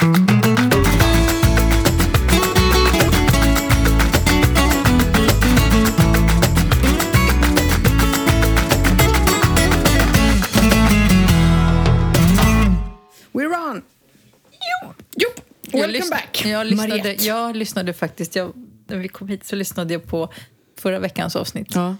We're on! Jo! jo. Jag Welcome lys- back! Jag lyssnade, jag lyssnade faktiskt, jag, när vi kom hit så lyssnade jag på förra veckans avsnitt. Ja.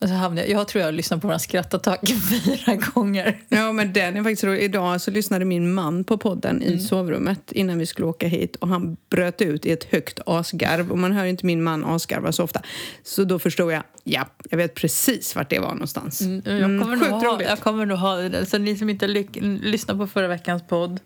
Och så hamnade jag, jag tror jag lyssnade på våra skrattattack fyra gånger. ja, men den är faktiskt rolig. Idag så lyssnade min man på podden Mm. i sovrummet innan vi skulle åka hit och han bröt ut i ett högt asgarv och man hör inte min man asgarva så ofta. Så då förstod jag, ja, jag vet precis vart det var någonstans. Jag kommer, Mm, nog ha, jag kommer nog ha det. Så ni som inte lyssnade på förra veckans podd.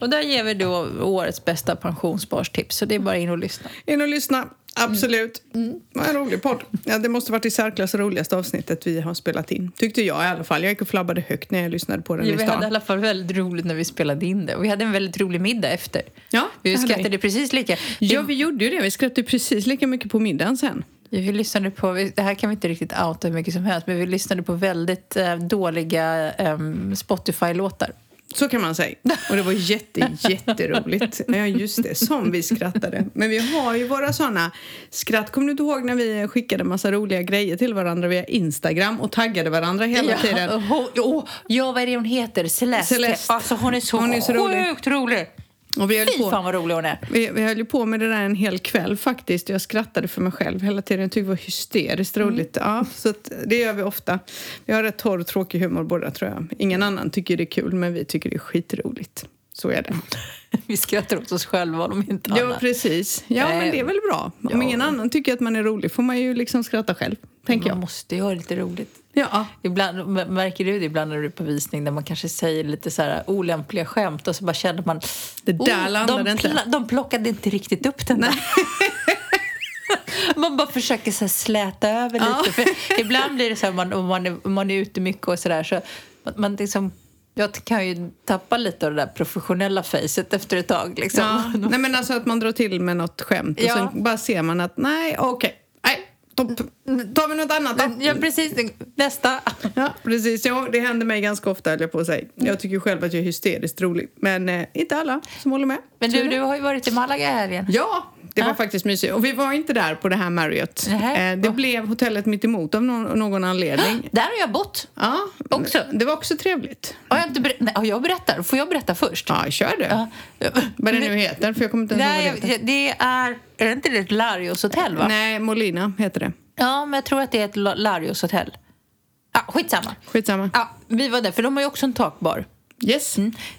Och där ger vi då årets bästa pensionssparstips. Så det är bara in och lyssna. In och lyssna, absolut. Mm. Vad en rolig podd. Ja, det måste varit i särklass roligaste avsnittet vi har spelat in. Tyckte jag i alla fall. Jag gick och flabbade högt när jag lyssnade på den Ja, i vi hade i stan. alla fall väldigt roligt när vi spelade in det. Och vi hade en väldigt rolig middag efter. Ja, Vi det skrattade precis lika. Ja, vi gjorde ju det. Vi skrattade precis lika mycket på middagen sen. Vi, lyssnade på, det här kan vi inte riktigt outa hur mycket som helst, men vi lyssnade på väldigt eh, dåliga ehm, Spotify-låtar. Så kan man säga. Och det var jätte, jätteroligt. Ja, just det. Som vi skrattade. Men vi har ju våra såna skratt. Kommer du inte ihåg när vi skickade massa roliga grejer till varandra via Instagram och taggade varandra hela tiden? Ja, hon, oh, ja, vad är det hon heter? Celeste. Celeste. Alltså, hon är så, Hon är så rolig. sjukt rolig. Och vi höll Fy på. fan vad rolig hon är. Vi, vi höll ju på med det där en hel kväll faktiskt. Jag skrattade för mig själv hela tiden. Jag tyckte det var hysteriskt roligt. Ja, så det gör vi ofta. Vi har rätt torr och tråkig humor båda tror jag. Ingen annan tycker det är kul men vi tycker det är skitroligt. Så är det. Vi skrattar åt oss själva om inte Ja, annat. precis. Ja, men det är väl bra. Om Ja. ingen annan tycker att man är rolig får man ju liksom skratta själv, tänker Man jag. måste ju ha lite roligt. Ja. Ibland, märker du det ibland när du är på visning där man kanske säger lite så här olämpliga skämt och så bara känner man Det där landade de, inte." de plockade inte riktigt upp den där. man bara försöker så släta över lite. För ibland blir det så här man, om man, är, om man är ute mycket och så där så man, man liksom jag kan ju tappa lite av det där professionella facet efter ett tag. Liksom. ja. Nej, men alltså att man drar till med något skämt och Ja. sen bara ser man att nej, okej. Nej, då tar vi något annat då. Ja, precis. Nästa. Ja, precis. Ja, det händer mig ganska ofta, höll jag på att säga. Jag tycker själv att jag är hysteriskt rolig. Men eh, inte alla som håller med. Men du, det. du har ju varit i Malaga i helgen. Ja, det var Ja. faktiskt mysigt. Och vi var inte där på det här Marriott. Eh, det blev hotellet mitt emot av någon, någon anledning. Där har jag bott. Ja, Också. Det var också trevligt. Har jag, inte ber- Nej, jag berättar? Får jag berätta först? Ja, kör du. Ja. Vad det nu heter, för jag kommer inte ens ihåg vad det heter. det är... Är det inte ett Larios hotell, va? Nej, Molina heter det. Ja, men jag tror att det är ett La- Larios hotell. Ja, skitsamma. Skitsamma. Ja, vi var där, för de har ju också en takbar. Yes.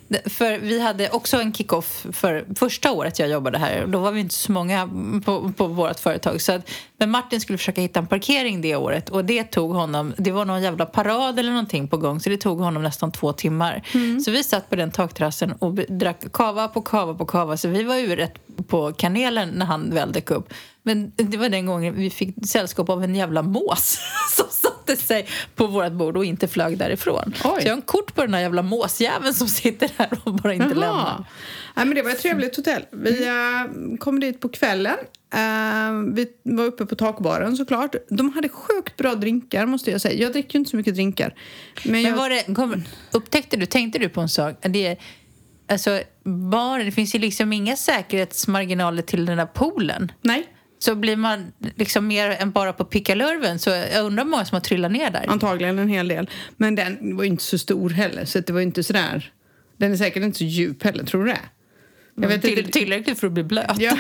Det- För vi hade också en kick-off för första året jag jobbade här. Då var vi inte så många på, på vårt företag. Så att, men Martin skulle försöka hitta en parkering det året och det tog honom, det var någon jävla parad eller någonting på gång så det tog honom nästan två timmar. Så vi satt på den takterrassen och drack kava på kava på kava så vi var ju rätt på kanelen när han väl dök upp. Men det var den gången vi fick sällskap av en jävla mås som satte sig på vårt bord och inte flög därifrån. Oj. Så jag har en kort på den här jävla måsjäveln som sitter här och bara inte lämnar. Nej, men det var ett trevligt hotell. Vi eh, kom dit på kvällen. Eh, vi var uppe på takbaren såklart. De hade sjukt bra drinkar måste jag säga. Jag dricker ju inte så mycket drinkar. Men, Men jag, var det, kom, upptäckte du, tänkte du på en sak? Det, alltså, bara, det finns ju liksom inga säkerhetsmarginaler till den där poolen. Nej, så blir man liksom mer än bara på pickalurven så jag undrar hur många som har trillat ner där. antagligen en hel del. Men den var ju inte så stor heller så det var ju inte sådär. Den är säkert inte så djup heller, tror du det? Jag vet Till, inte. tillräckligt för att bli blöt. Ja,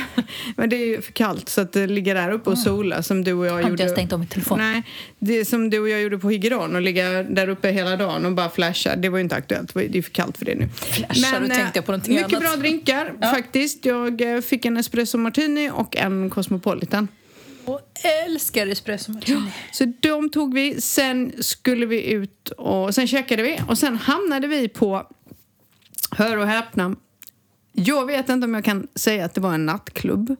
men det är ju för kallt så att ligger där uppe och sola som du och jag inte gjorde. jag stängt av min telefon? Nej, det som du och jag gjorde på Higeron och ligga där uppe hela dagen och bara flasha. Det var ju inte aktuellt. Det är för kallt för det nu. Flasha, då eh, tänkte jag på någonting Mycket annat. bra drinkar faktiskt. Jag eh, fick en espresso martini och en cosmopolitan. Och älskar espresso martini. Så de tog vi. Sen skulle vi ut och sen käkade vi och sen hamnade vi på, hör och häpna, jag vet inte om jag kan säga att det var en nattklubb.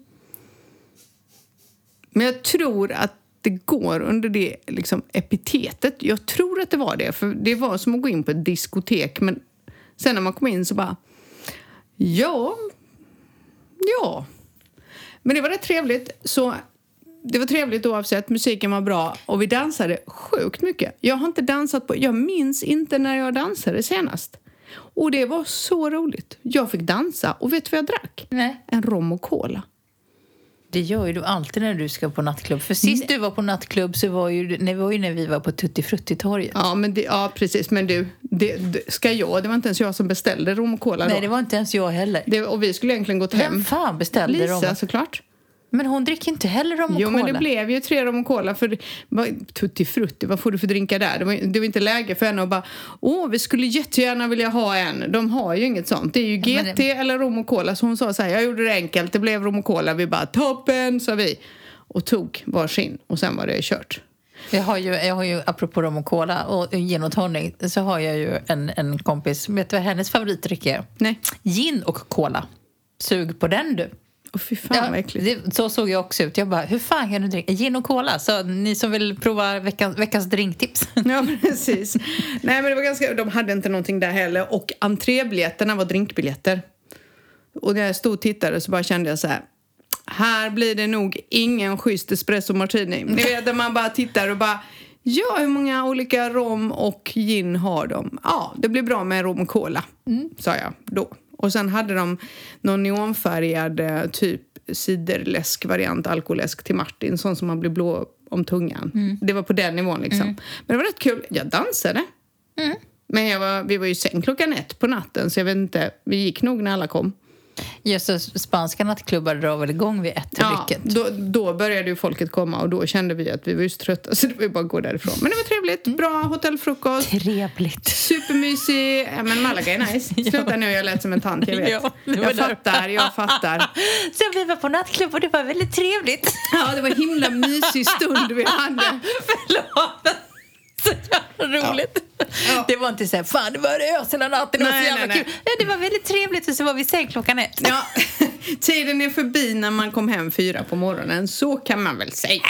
Men jag tror att det går under det liksom, epitetet. Jag tror att det var det, för det var som att gå in på ett diskotek. Men sen när man kom in så bara, ja, ja. Men det var rätt trevligt. Så det var trevligt oavsett. Musiken var bra och vi dansade sjukt mycket. Jag har inte dansat på... Jag minns inte när jag dansade senast. Och det var så roligt. Jag fick dansa och vet du vad jag drack? Nej. En rom och cola. Det gör ju du alltid när du ska på nattklubb. För sist du var på nattklubb så var ju, det var ju när vi var på Tutti Frutti-torget. Ja, men det, ja precis. Men du, det, det, ska jag? Det var inte ens jag som beställde rom och cola då. Nej, det var inte ens jag heller. Det, och vi skulle egentligen gått hem. Vem fan beställde Lisa dem? såklart. Men hon dricker inte heller rom och Jo, cola. men det blev ju tre rom och cola. För Tutti frutti, vad får du för drinkar där? Det var, det var inte läge för henne att bara Åh, vi skulle jättegärna vilja ha en. De har ju inget sånt. Det är ju GT eller rom och cola. Så hon sa så här, jag gjorde det enkelt. Det blev rom och cola. Vi bara, toppen, sa vi. Och tog varsin. Och sen var det kört. Jag har ju, jag har ju apropå rom och cola och gin och tonic så har jag ju en, en kompis. Vet du vad hennes favoritdryck är? Nej. Gin och cola. Sug på den du. Och fy fan vad äckligt. det, så såg jag också ut. Jag bara, hur fan kan du dricka gin och cola? Så ni som vill prova veckans, veckans drinktips. Ja, precis. Nej, men det var ganska, de hade inte någonting där heller. Och entrébiljetterna var drinkbiljetter. Och när jag stod och tittade så bara kände jag så här. Här blir det nog ingen schysst espresso martini. Ni vet när man bara tittar och bara Ja, hur många olika rom och gin har de? Ja, det blir bra med rom och cola, sa jag då. Och sen hade de någon neonfärgad eh, typ ciderläsk-variant, alkoläsk till Martin, sån som man blir blå om tungan. Det var på den nivån liksom. Men det var rätt kul. Jag dansade. Men jag var, vi var ju säng klockan ett på natten, så jag vet inte, vi gick nog när alla kom. Just så spanska nattklubbar drar väl igång vid ett Ja, rycket. då, då började ju folket komma och då kände vi att vi var ju så trötta så det var ju bara att gå därifrån. Men det var trevligt, bra hotellfrukost. Trevligt. Supermysig. Ja, men Malaga är nice. Sluta nu, jag lät som en tant, jag vet. Ja, det jag där. fattar, jag fattar. Så vi var på nattklubb och det var väldigt trevligt. Ja, det var en himla mysig stund vi hade. Förlåt. Så jävla roligt. Ja. Det var inte så här, fan det var ös hela natten, det var så jävla nej, kul. Nej, det var väldigt trevligt och så var vi i säng klockan ett. Ja, tiden är förbi när man kom hem fyra på morgonen, så kan man väl säga.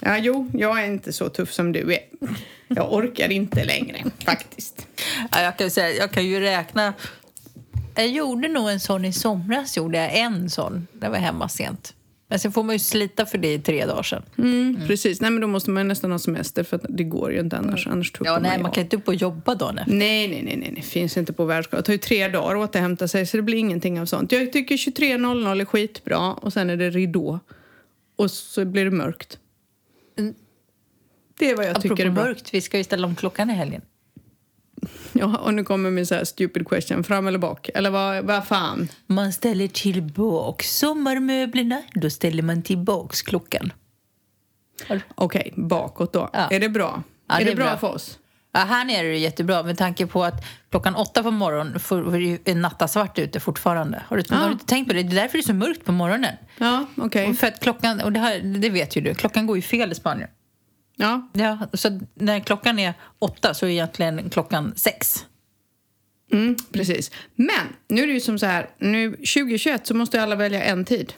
Ja, jo, jag är inte så tuff som du är. Jag orkar inte längre, faktiskt. Ja, jag, kan säga, jag kan ju räkna. Jag gjorde nog en sån i somras, gjorde jag en sån. Jag var hemma sent. Men sen får man ju slita för det i tre dagar sedan. Mm, Precis, nej men då måste man nästan ha semester för det går ju inte annars. Annars tuppar Ja, nej, man av. kan inte upp och jobba dagen efter. Nej, nej, nej, nej, det finns inte på världskartan. Det tar ju tre dagar att återhämta sig så det blir ingenting av sånt. Jag tycker 23.00 är skitbra och sen är det ridå. Och så blir det mörkt. Mm. Det är vad jag tycker Apropå är bra. mörkt, vi ska ju ställa om klockan i helgen. Ja, och nu kommer min så här stupid question. Fram eller bak? Eller vad, vad fan? Man ställer tillbaks sommarmöblerna, då ställer man tillbaks klockan. Okej, bakåt då. Ja. Är det bra? Ja, är det, det är bra, bra. för oss? Ja, här nere är det jättebra med tanke på att klockan åtta på morgonen får det är nattasvart ute fortfarande. Har du, Ja. har du tänkt på det? Det är därför det är så mörkt på morgonen. Ja, okej. Och För att klockan, och det, här, det vet ju du, klockan går ju fel i Spanien. Ja, Ja, så när klockan är åtta så är egentligen klockan sex. mm, precis. Men nu är det ju som så här, nu 2021 så måste alla välja en tid.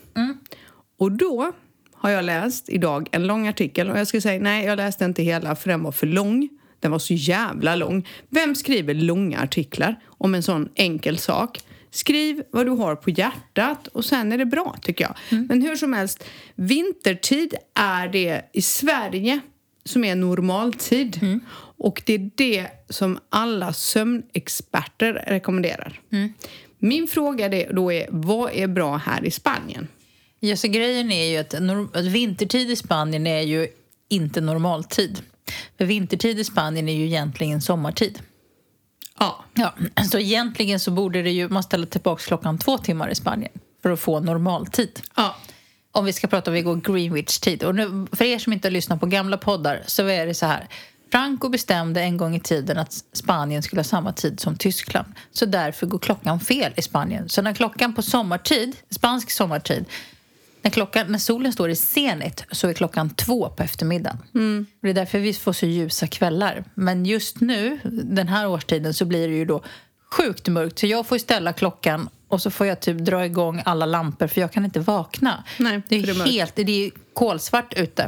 Och då har jag läst idag en lång artikel och jag ska säga nej, jag läste inte hela för den var för lång. Den var så jävla lång. Vem skriver långa artiklar om en sån enkel sak? Skriv vad du har på hjärtat och sen är det bra tycker jag. Men hur som helst, vintertid är det i Sverige som är normaltid. Och det är det som alla sömnexperter rekommenderar. Min fråga då är, vad är bra här i Spanien? Ja, så grejen är ju att, att vintertid i Spanien är ju inte normaltid. För vintertid i Spanien är ju egentligen sommartid. Ja, Ja, så egentligen så borde det ju, man ställa tillbaka klockan två timmar i Spanien för att få normaltid. ja. Om vi ska prata om vi går Greenwich-tid. Och nu, för er som inte har lyssnat på gamla poddar så är det så här. Franco bestämde en gång i tiden att Spanien skulle ha samma tid som Tyskland. Så därför går klockan fel i Spanien. Så när klockan på sommartid, spansk sommartid, när, klockan, när solen står i zenit så är klockan två på eftermiddagen. Och Det är därför vi får så ljusa kvällar. Men just nu, den här årstiden, så blir det ju då sjukt mörkt. Så jag får ställa klockan och så får jag typ dra igång alla lampor för jag kan inte vakna. Nej, det är, det är helt, det är kolsvart ute.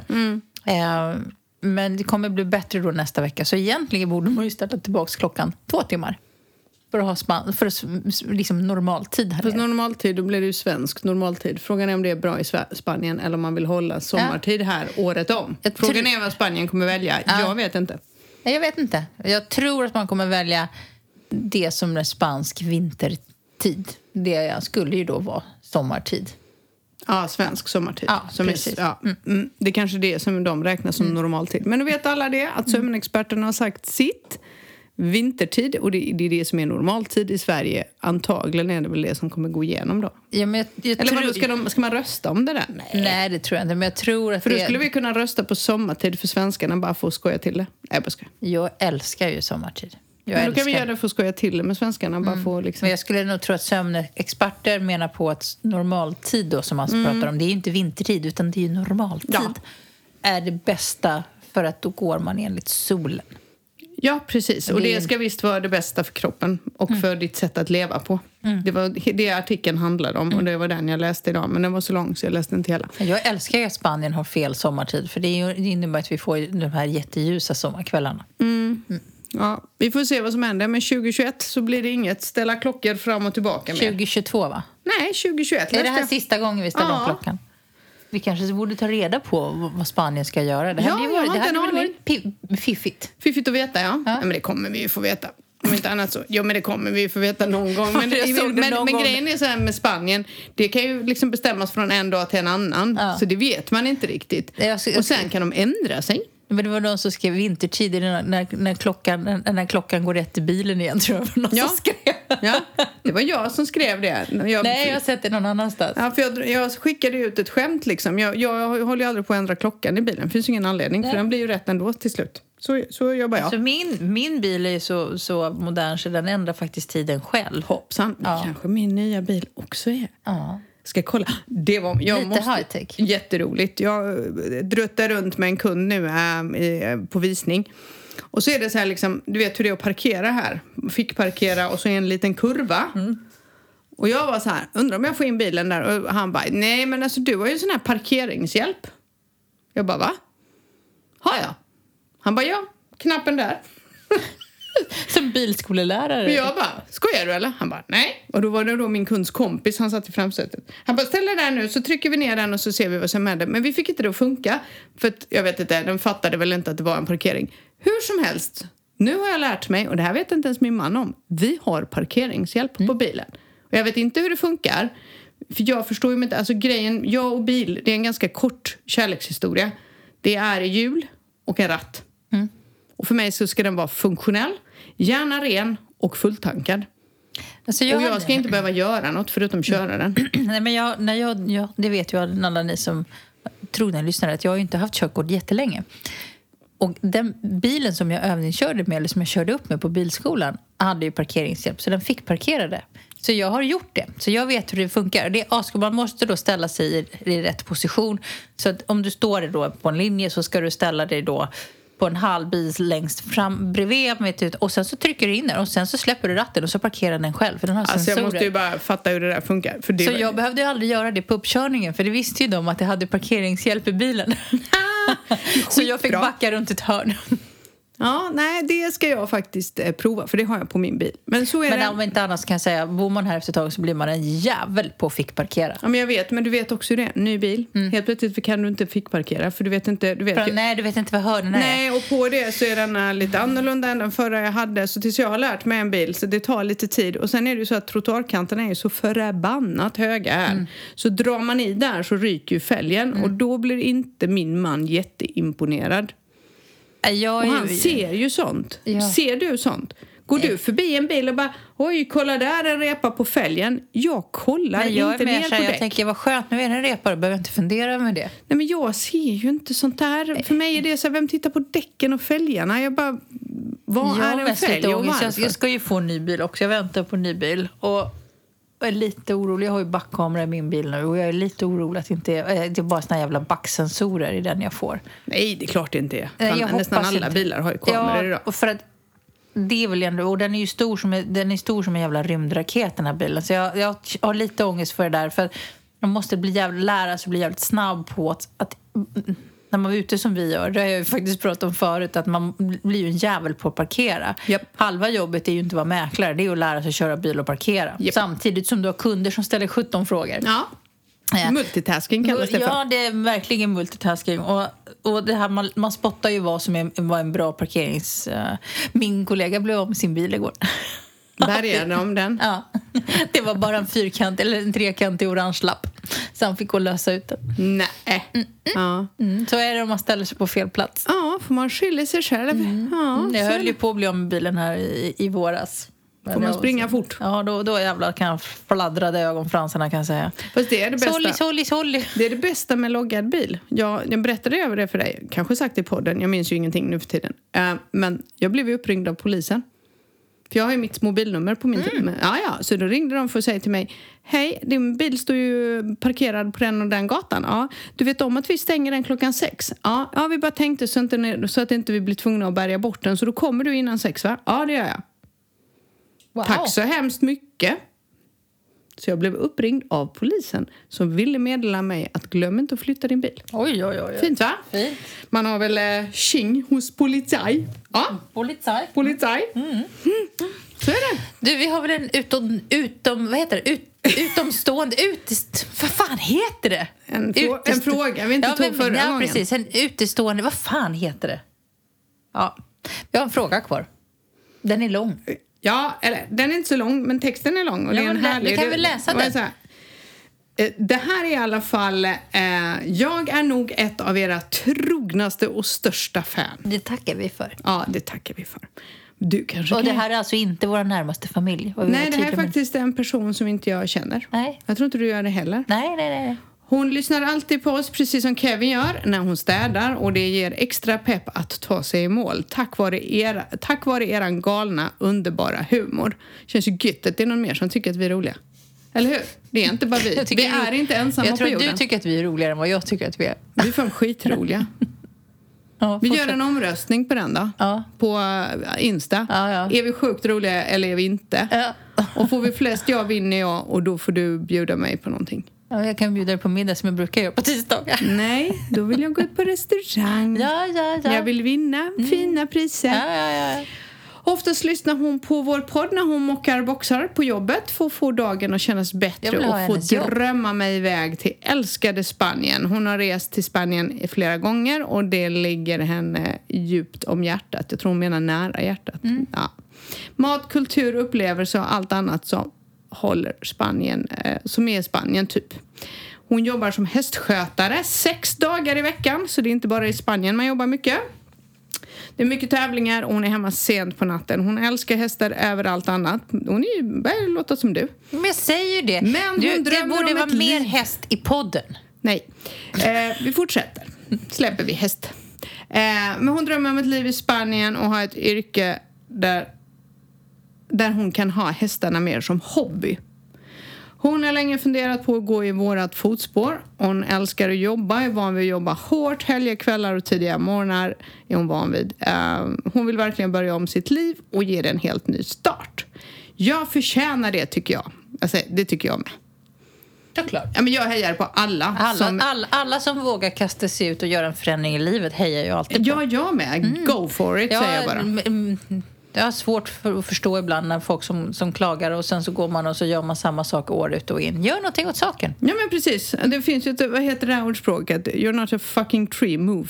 Eh, men det kommer bli bättre då nästa vecka. Så egentligen borde man ju ställa tillbaka klockan två timmar. För att ha span- för att, liksom normaltid här Fast normaltid, då blir det ju svensk normaltid. Frågan är om det är bra i Spanien eller om man vill hålla sommartid här året om. Frågan är vad Spanien kommer välja. Ja. Jag vet inte. Jag vet inte. Jag tror att man kommer välja det som är spansk vintertid. Det skulle ju då vara sommartid. Ja, svensk sommartid. Ja, som precis. Är, ja, mm, det är kanske det som de räknar som normaltid. Men nu vet alla det, att sömnexperterna har sagt sitt. Vintertid, och det, det är det som är normaltid i Sverige. Antagligen är det väl det som kommer gå igenom då. Ja, men jag, jag Eller tror- vadå, ska, de, ska man rösta om det där? Nej. Nej, det tror jag inte. Men jag tror att För då det... skulle vi kunna rösta på sommartid för svenskarna bara för att skoja till det. Nej, jag bara skojar. Jag älskar ju sommartid. Jag Men då kan vi göra det för att skoja till det med svenskarna. Bara för att liksom... Men jag skulle nog tro att sömnexperter menar på att normaltid då som man pratar om, det är ju inte vintertid utan det är normaltid, Ja. är det bästa för att då går man enligt solen. Ja, precis. Och Det ska visst vara det bästa för kroppen och för ditt sätt att leva på. Det var det artikeln handlade om och det var den jag läste idag. Men den var så lång så jag läste inte hela. Jag älskar att Spanien har fel sommartid för det, innebär att vi får de här jätteljusa sommarkvällarna. Ja, vi får se vad som händer. Men 2021 så blir det inget ställa klockor fram och tillbaka mer. 2022 va? Nej, 2021 Är det här sista gången vi ställer om Ja. klockan? Vi kanske borde ta reda på vad- Spanien ska göra. Det här Ja, ju jag varit, har det inte fiffigt. Fiffigt att veta, ja. ja. Men det kommer vi ju få veta. Om inte annat så. Jo, men det kommer vi få veta någon gång. Men, men, någon men gång. grejen är så här med Spanien. Det kan ju liksom bestämmas från en dag till en annan. Ja. Så det vet man inte riktigt. Jag jag Och sen kan de ändra sig. Men det var någon som skrev vintertid när, när, när, klockan, när, när klockan går rätt i bilen igen, tror jag. var Någon Ja. som skrev. Ja, det var jag som skrev det. Jag, Nej, jag har sett det någon annanstans. Ja, för jag, jag skickade ut ett skämt. Liksom. Jag, jag håller ju aldrig på att ändra klockan i bilen. Det finns ingen anledning, Nej. för den blir ju rätt ändå till slut. Så, så jobbar jag. Så min, min bil är så, så modern så den ändrar faktiskt tiden själv. Hoppsan, Ja. kanske min nya bil också är. Ja. Ska kolla. Det var, jag Lite måste, high-tech. Jätteroligt. Jag eh, druttar runt med en kund nu äh, på visning. Och så är det så här liksom, du vet hur det är att parkera här. Fick parkera och så är en liten kurva. Och jag var så här, undrar om jag får in bilen där? Och han bara, nej men alltså du har ju sån här parkeringshjälp. Jag bara, va? Har jag? Han bara, ja, knappen där. Som bilskolelärare. Jag bara, skojar du eller? Han bara, nej. Och då var det då min kunds kompis, han satt i framsätet. Han bara, ställ dig där nu så trycker vi ner den och så ser vi vad som händer. Men vi fick inte det att funka. För att, jag vet inte, den fattade väl inte att det var en parkering. Hur som helst, nu har jag lärt mig, och det här vet inte ens min man om. Vi har parkeringshjälp på bilen. Och jag vet inte hur det funkar. För jag förstår ju inte, alltså grejen, jag och bil, det är en ganska kort kärlekshistoria. Det är hjul och en ratt. Och för mig så ska den vara funktionell, gärna ren och fulltankad. Alltså och jag, jag ska inte behöva göra något förutom köra den. Nej, men jag, när jag, jag, det vet ju alla ni som trogna lyssnare att jag har inte haft körkort jättelänge. Och den bilen som jag övningskörde med, eller som jag körde upp med på bilskolan, hade ju parkeringshjälp, så den fick parkera det. Så jag har gjort det, så jag vet hur det funkar. Det är. Man måste då ställa sig i, i rätt position. Så om du står då på en linje så ska du ställa dig då på en halv bil längst fram bredvid ett, och sen så trycker du in den och sen så släpper du ratten och så parkerar den själv för den har Alltså jag sensorer. måste ju bara fatta hur det där funkar. För det Så var- jag behövde ju aldrig göra det på uppkörningen för det visste ju de att jag hade parkeringshjälp i bilen. så jag fick backa runt ett hörn. Ja, nej, det ska jag faktiskt eh, prova, för det har jag på min bil. Men så är Men det. om inte annars kan jag säga, bor man här efter ett tag så blir man en jävel på att fick parkera. Ja, men jag vet, men du vet också det. Ny bil. Helt plötsligt kan du inte fick parkera för du vet inte... Du vet För, ju- nej, du vet inte vad hörnen är. Nej, och på det så är den eh, lite annorlunda än den förra jag hade. Så tills jag har lärt mig en bil, så det tar lite tid. Och sen är det ju så att trottoarkanterna är ju så förbannat höga här. Så drar man i där så ryker ju fälgen och då blir inte min man jätteimponerad. Nej, Jag Och han ser ju sånt. Ja. Ser du sånt? Går du förbi en bil och bara oj, kolla där en repa på fälgen. Jag kollar jag inte är mer ner på här, jag däck. tänker vad skönt, nu är det en repare, behöver jag inte fundera över det. Nej, men jag ser ju inte sånt där. För mig är det så här, vem tittar på däcken och fälgarna? Jag bara, vad jag är en fälg och varför? jag ska ju få en ny bil också, jag väntar på en ny bil. Och är lite orolig, jag har ju backkamera i min bil nu och jag är lite orolig att det inte är, eh, det är bara såna jävla backsensorer i den jag får. Nej, det är klart det inte är. Nej, Fan, jag nästan alla inte. bilar har ju kameror ja, idag. och för att det är väl ändå, och den är ju stor som, en- den är stor som en jävla rymdraket den här bilen. Så jag, jag har lite ångest för det där. För man måste bli jävligt, lära sig att bli jävligt snabb på att, att när man är ute som vi gör, det har jag ju faktiskt pratat om förut, att man blir ju en jävel på att parkera. Japp. Halva jobbet är ju inte att vara mäklare, det är att lära sig att köra bil och parkera. Japp. Samtidigt som du har kunder som ställer 17 frågor. Ja. Eh, Multitasking kallas det för. Ja, det är verkligen multitasking. Och, och det här, man, man spottar ju vad som är, vad en bra parkerings... eh, min kollega blev av med sin bil igår. Bärgade de den? Ja. Det var bara en fyrkant eller en trekantig orange lapp. Så han fick gå och lösa ut den. Nej. Ja. Mm, så är det om man ställer sig på fel plats. ja, får man skylla sig själv. Ja, Mm, Jag höll ju på att bli av med bilen här i, i våras. Får man springa fort? Ja, då, då jävlar kan jag fladdrade ögonfransarna kan jag säga. Fast det är det bästa. Solly, solly, solly. Det är det bästa med loggad bil. Jag, jag berättade över det för dig, kanske sagt i podden, jag minns ju ingenting nu för tiden. Eh, men jag blev uppringd av polisen. För jag har ju mitt mobilnummer på min mm. Ja, ja, så då ringde de för att säga till mig Hej, din bil står ju parkerad på den och den gatan. Ja, du vet om att vi stänger den klockan sex? Ja, ja vi bara tänkte så, inte, så att inte vi blir tvungna att bärga bort den. Så då kommer du innan sex, va? Ja, det gör jag. Wow. Tack så hemskt mycket. Så jag blev uppringd av polisen som ville meddela mig att glöm inte att flytta din bil. Oj, oj, oj. Fint va? Fint. Man har väl eh, tjing hos polizei. Ja, Polizei. polizei. Mm. Så är det. Du, vi har väl en utom, utom vad heter det? Ut, utomstående, utest, vad fan heter det? En frå- en fråga vi inte ja, tog men, förra ja, gången. precis. En utestående, vad fan heter det? Ja, vi har en fråga kvar. Den är lång. Ja, eller den är inte så lång, men texten är lång. Och Ja, det är en lä- härlig... du kan väl läsa den? här, eh, Det här är i alla fall... Eh, jag är nog ett av era trognaste och största fan. Det tackar vi för. Ja, det tackar vi för. Du kanske Och det kan... här är alltså inte vår närmaste familj. Nej, det här är med. faktiskt en person som inte jag känner. Nej. Jag tror inte du gör det heller. Nej, nej, nej. Hon lyssnar alltid på oss, precis som Kevin gör, när hon städar och det ger extra pepp att ta sig i mål tack vare, era, tack vare eran galna, underbara humor. Känns ju gött att det är någon mer som tycker att vi är roliga. Eller hur? Det är inte bara vi. Vi är inte ensamma Jag tror på att jorden. du tycker att vi är roligare än vad jag tycker att vi är. Vi är fan skitroliga. Ja, Vi gör en omröstning på den då. Ja. På äh, Insta. Ja. Är vi sjukt roliga eller är vi inte? Och får vi flest ja vinner jag och då får du bjuda mig på någonting. Ja, jag kan bjuda dig på middag som jag brukar göra på tisdagar. Nej, då vill jag gå ut på restaurang. Ja, ja, ja. Jag vill vinna fina priser. Ja, ja, ja. Oftast lyssnar hon på vår podd när hon mockar boxar på jobbet för att få dagen att kännas bättre och få hennes jobb. drömma mig iväg till älskade Spanien. Hon har rest till Spanien flera gånger och det ligger henne djupt om hjärtat. Jag tror hon menar nära hjärtat. Mm. Ja. Mat, kultur, upplevelser och allt annat som håller Spanien, eh, som är Spanien typ. Hon jobbar som hästskötare sex dagar i veckan så det är inte bara i Spanien man jobbar mycket. Det är mycket tävlingar och hon är hemma sent på natten. Hon älskar hästar över allt annat. Hon är ju, börjar låta som du. Men jag säger ju det. Men du, hon det borde vara mer häst i podden. Nej. Eh, vi fortsätter. Släpper vi häst. Eh, men hon drömmer om ett liv i Spanien och har ett yrke där, där hon kan ha hästarna mer som hobby. Hon har länge funderat på att gå i vårat fotspår. Hon älskar att jobba, är van vid att jobba hårt, helger, kvällar och tidiga morgnar är hon van vid. Eh, hon vill verkligen börja om sitt liv och ge det en helt ny start. Jag förtjänar det tycker jag. Alltså, det tycker jag med. Såklart. Ja, men jag hejar på alla. Alla, som, alla, alla som vågar kasta sig ut och göra en förändring i livet hejar jag alltid på. Ja, jag med. Go for it, säger jag bara. Jag har svårt för att förstå ibland när folk som, som klagar och sen så går man och så gör man samma sak år ut och in. Gör någonting åt saken. Ja, men precis. Det finns ju ett, vad heter det här ordspråket? You're not a fucking tree, move.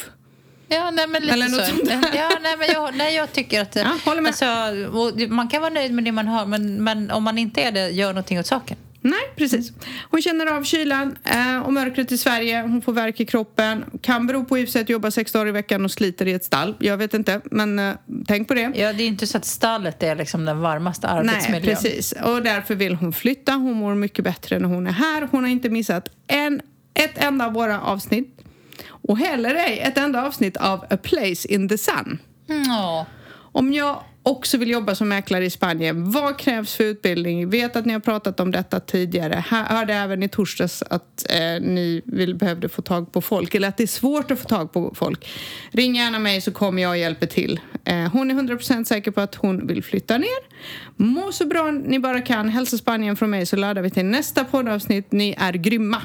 Ja, nej, men lite Eller något så. sånt där. Ja, nej, men jag, nej, jag tycker att... Ja, håller med. Alltså, man kan vara nöjd med det man har, men, men om man inte är det, gör någonting åt saken. Nej, precis. Hon känner av kylan eh, och mörkret i Sverige. Hon får värk i kroppen. Kan bero på att jobba sex dagar i veckan och sliter i ett stall. Jag vet inte, men eh, tänk på det. Ja, det är inte så att stallet är liksom den varmaste Nej, arbetsmiljön. precis. Och därför vill hon flytta. Hon mår mycket bättre när hon är här. Hon har inte missat en, ett enda av våra avsnitt. Och heller ej ett enda avsnitt av A Place in the Sun. Ja. Om jag också vill jobba som mäklare i Spanien, vad krävs för utbildning? Vet att ni har pratat om detta tidigare. Hörde även i torsdags att eh, ni vill, behövde få tag på folk, eller att det är svårt att få tag på folk. Ring gärna mig så kommer jag och hjälper till. Eh, hon är 100% säker på att hon vill flytta ner. Må så bra ni bara kan. Hälsa Spanien från mig så laddar vi till nästa poddavsnitt. Ni är grymma,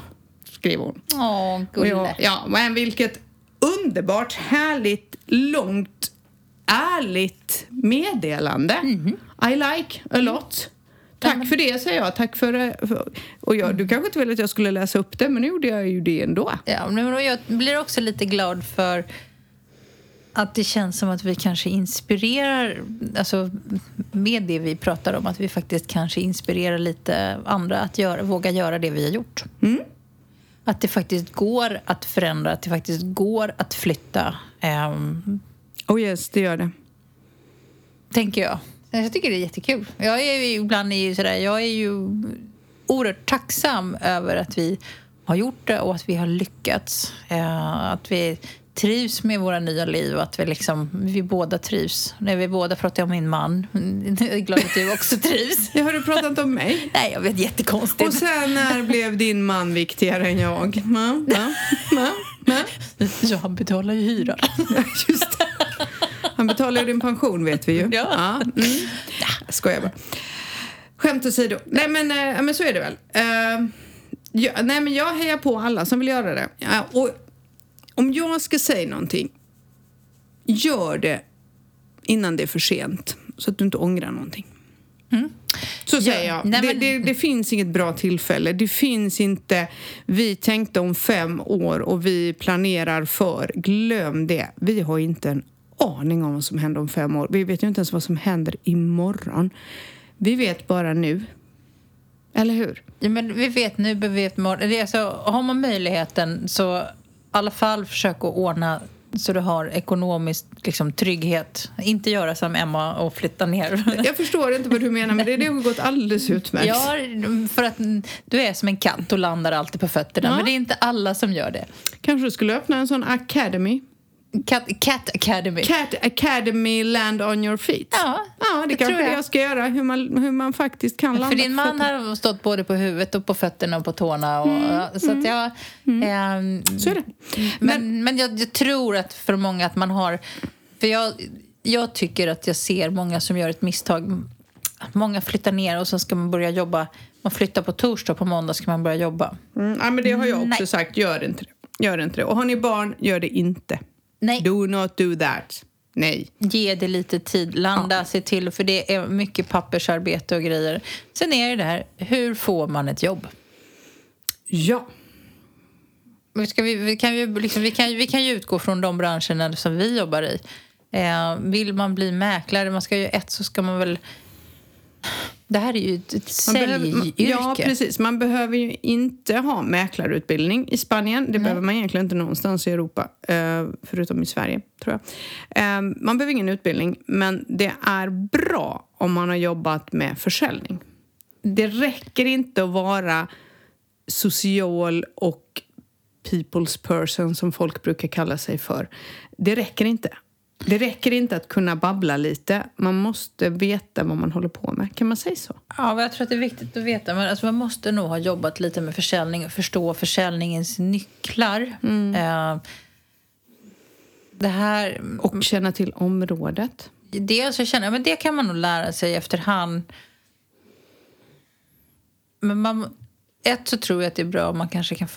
skriver hon. Åh, gulle. ja, men vilket underbart, härligt, långt, ärligt meddelande. I like a lot. Tack för det, säger jag. Tack för, för och jag, Du kanske inte ville att jag skulle läsa upp det, men nu gjorde jag ju det ändå. Ja, men jag blir också lite glad för att det känns som att vi kanske inspirerar, alltså med det vi pratar om, att vi faktiskt kanske inspirerar lite andra att göra, våga göra det vi har gjort. Mm. Att det faktiskt går att förändra, att det faktiskt går att flytta. Um, oh yes, det gör det. Tänker jag. Jag tycker det är jättekul. Jag är ju ibland är ju sådär, jag är ju oerhört tacksam över att vi har gjort det och att vi har lyckats. Uh, att vi trivs med våra nya liv och att vi, liksom, vi båda trivs. När vi båda pratar om min man. Jag är glad att du också trivs. Ja, har du pratat om mig? Nej, jag vet. Jättekonstigt. Och sen när blev din man viktigare än jag? Ma, ma, ma, ma. Ja, han betalar ju hyran. Just det. Han betalar ju din pension, vet vi ju. Ja. ja mm. Skojar bara. Skämt åsido. Nej, men, äh, men så är det väl. Uh, ja, nej, men jag hejar på alla som vill göra det. Ja, och om jag ska säga någonting, gör det innan det är för sent så att du inte ångrar någonting. Mm. Så säger jag. Nej, men... det, det, det, finns inget bra tillfälle. Det finns inte vi tänkte om fem år och vi planerar för. Glöm det. Vi har inte en aning om vad som händer om fem år. Vi vet ju inte ens vad som händer imorgon. Vi vet bara nu. Eller hur? Ja, men vi vet nu, vi vet imorgon. Det är alltså, har man möjligheten så alla fall försöka ordna så du har ekonomisk liksom, trygghet. Inte göra som Emma och flytta ner. Jag förstår inte vad du menar, men det, det har gått alldeles utmärkt. Ja, för att du är som en katt och landar alltid på fötterna. Ja. Men det är inte alla som gör det. Kanske du skulle öppna en sån academy? Cat, cat Academy. Cat Academy Land on your feet. Ja, ja det, det kanske jag. jag ska göra. Hur man, hur man faktiskt kan landa För din man har stått både på huvudet och på fötterna och på tårna. Och, mm, så att jag, mm. ähm, så är det. Men, men, men jag, jag, tror att för många att man har... För jag, jag tycker att jag ser många som gör ett misstag. Många flyttar ner och så ska man börja jobba. Man flyttar på torsdag och på måndag ska man börja jobba. Mm, ja, men det har jag också Nej. sagt. Gör inte det. Gör inte det. Och har ni barn, gör det inte. Nej. Do not do that. Nej. Ge det lite tid, landa, ja. se till, för det är mycket pappersarbete och grejer. Sen är det det här, hur får man ett jobb? Ja. Ska vi, vi, kan ju, liksom, vi, kan, vi kan ju utgå från de branscherna som vi jobbar i. Eh, vill man bli mäklare, man ska ju ett så ska man väl det här är ju ett säljyrke. Ja, precis. Man behöver ju inte ha mäklarutbildning i Spanien. Det Nej. behöver man egentligen inte någonstans i Europa, eh, förutom i Sverige, tror jag. Eh, man behöver ingen utbildning, men det är bra om man har jobbat med försäljning. Det räcker inte att vara social och people's person, som folk brukar kalla sig för. Det räcker inte. Det räcker inte att kunna babbla lite. Man måste veta vad man håller på med. Kan man säga så? Ja, jag tror att det är viktigt att veta. Men alltså man måste nog ha jobbat lite med försäljning och förstå försäljningens nycklar. Mm. Uh, det här... Och känna till området. Dels jag känner, men det kan man nog lära sig efterhand. Men man, ett så tror jag att det är bra om man kanske kan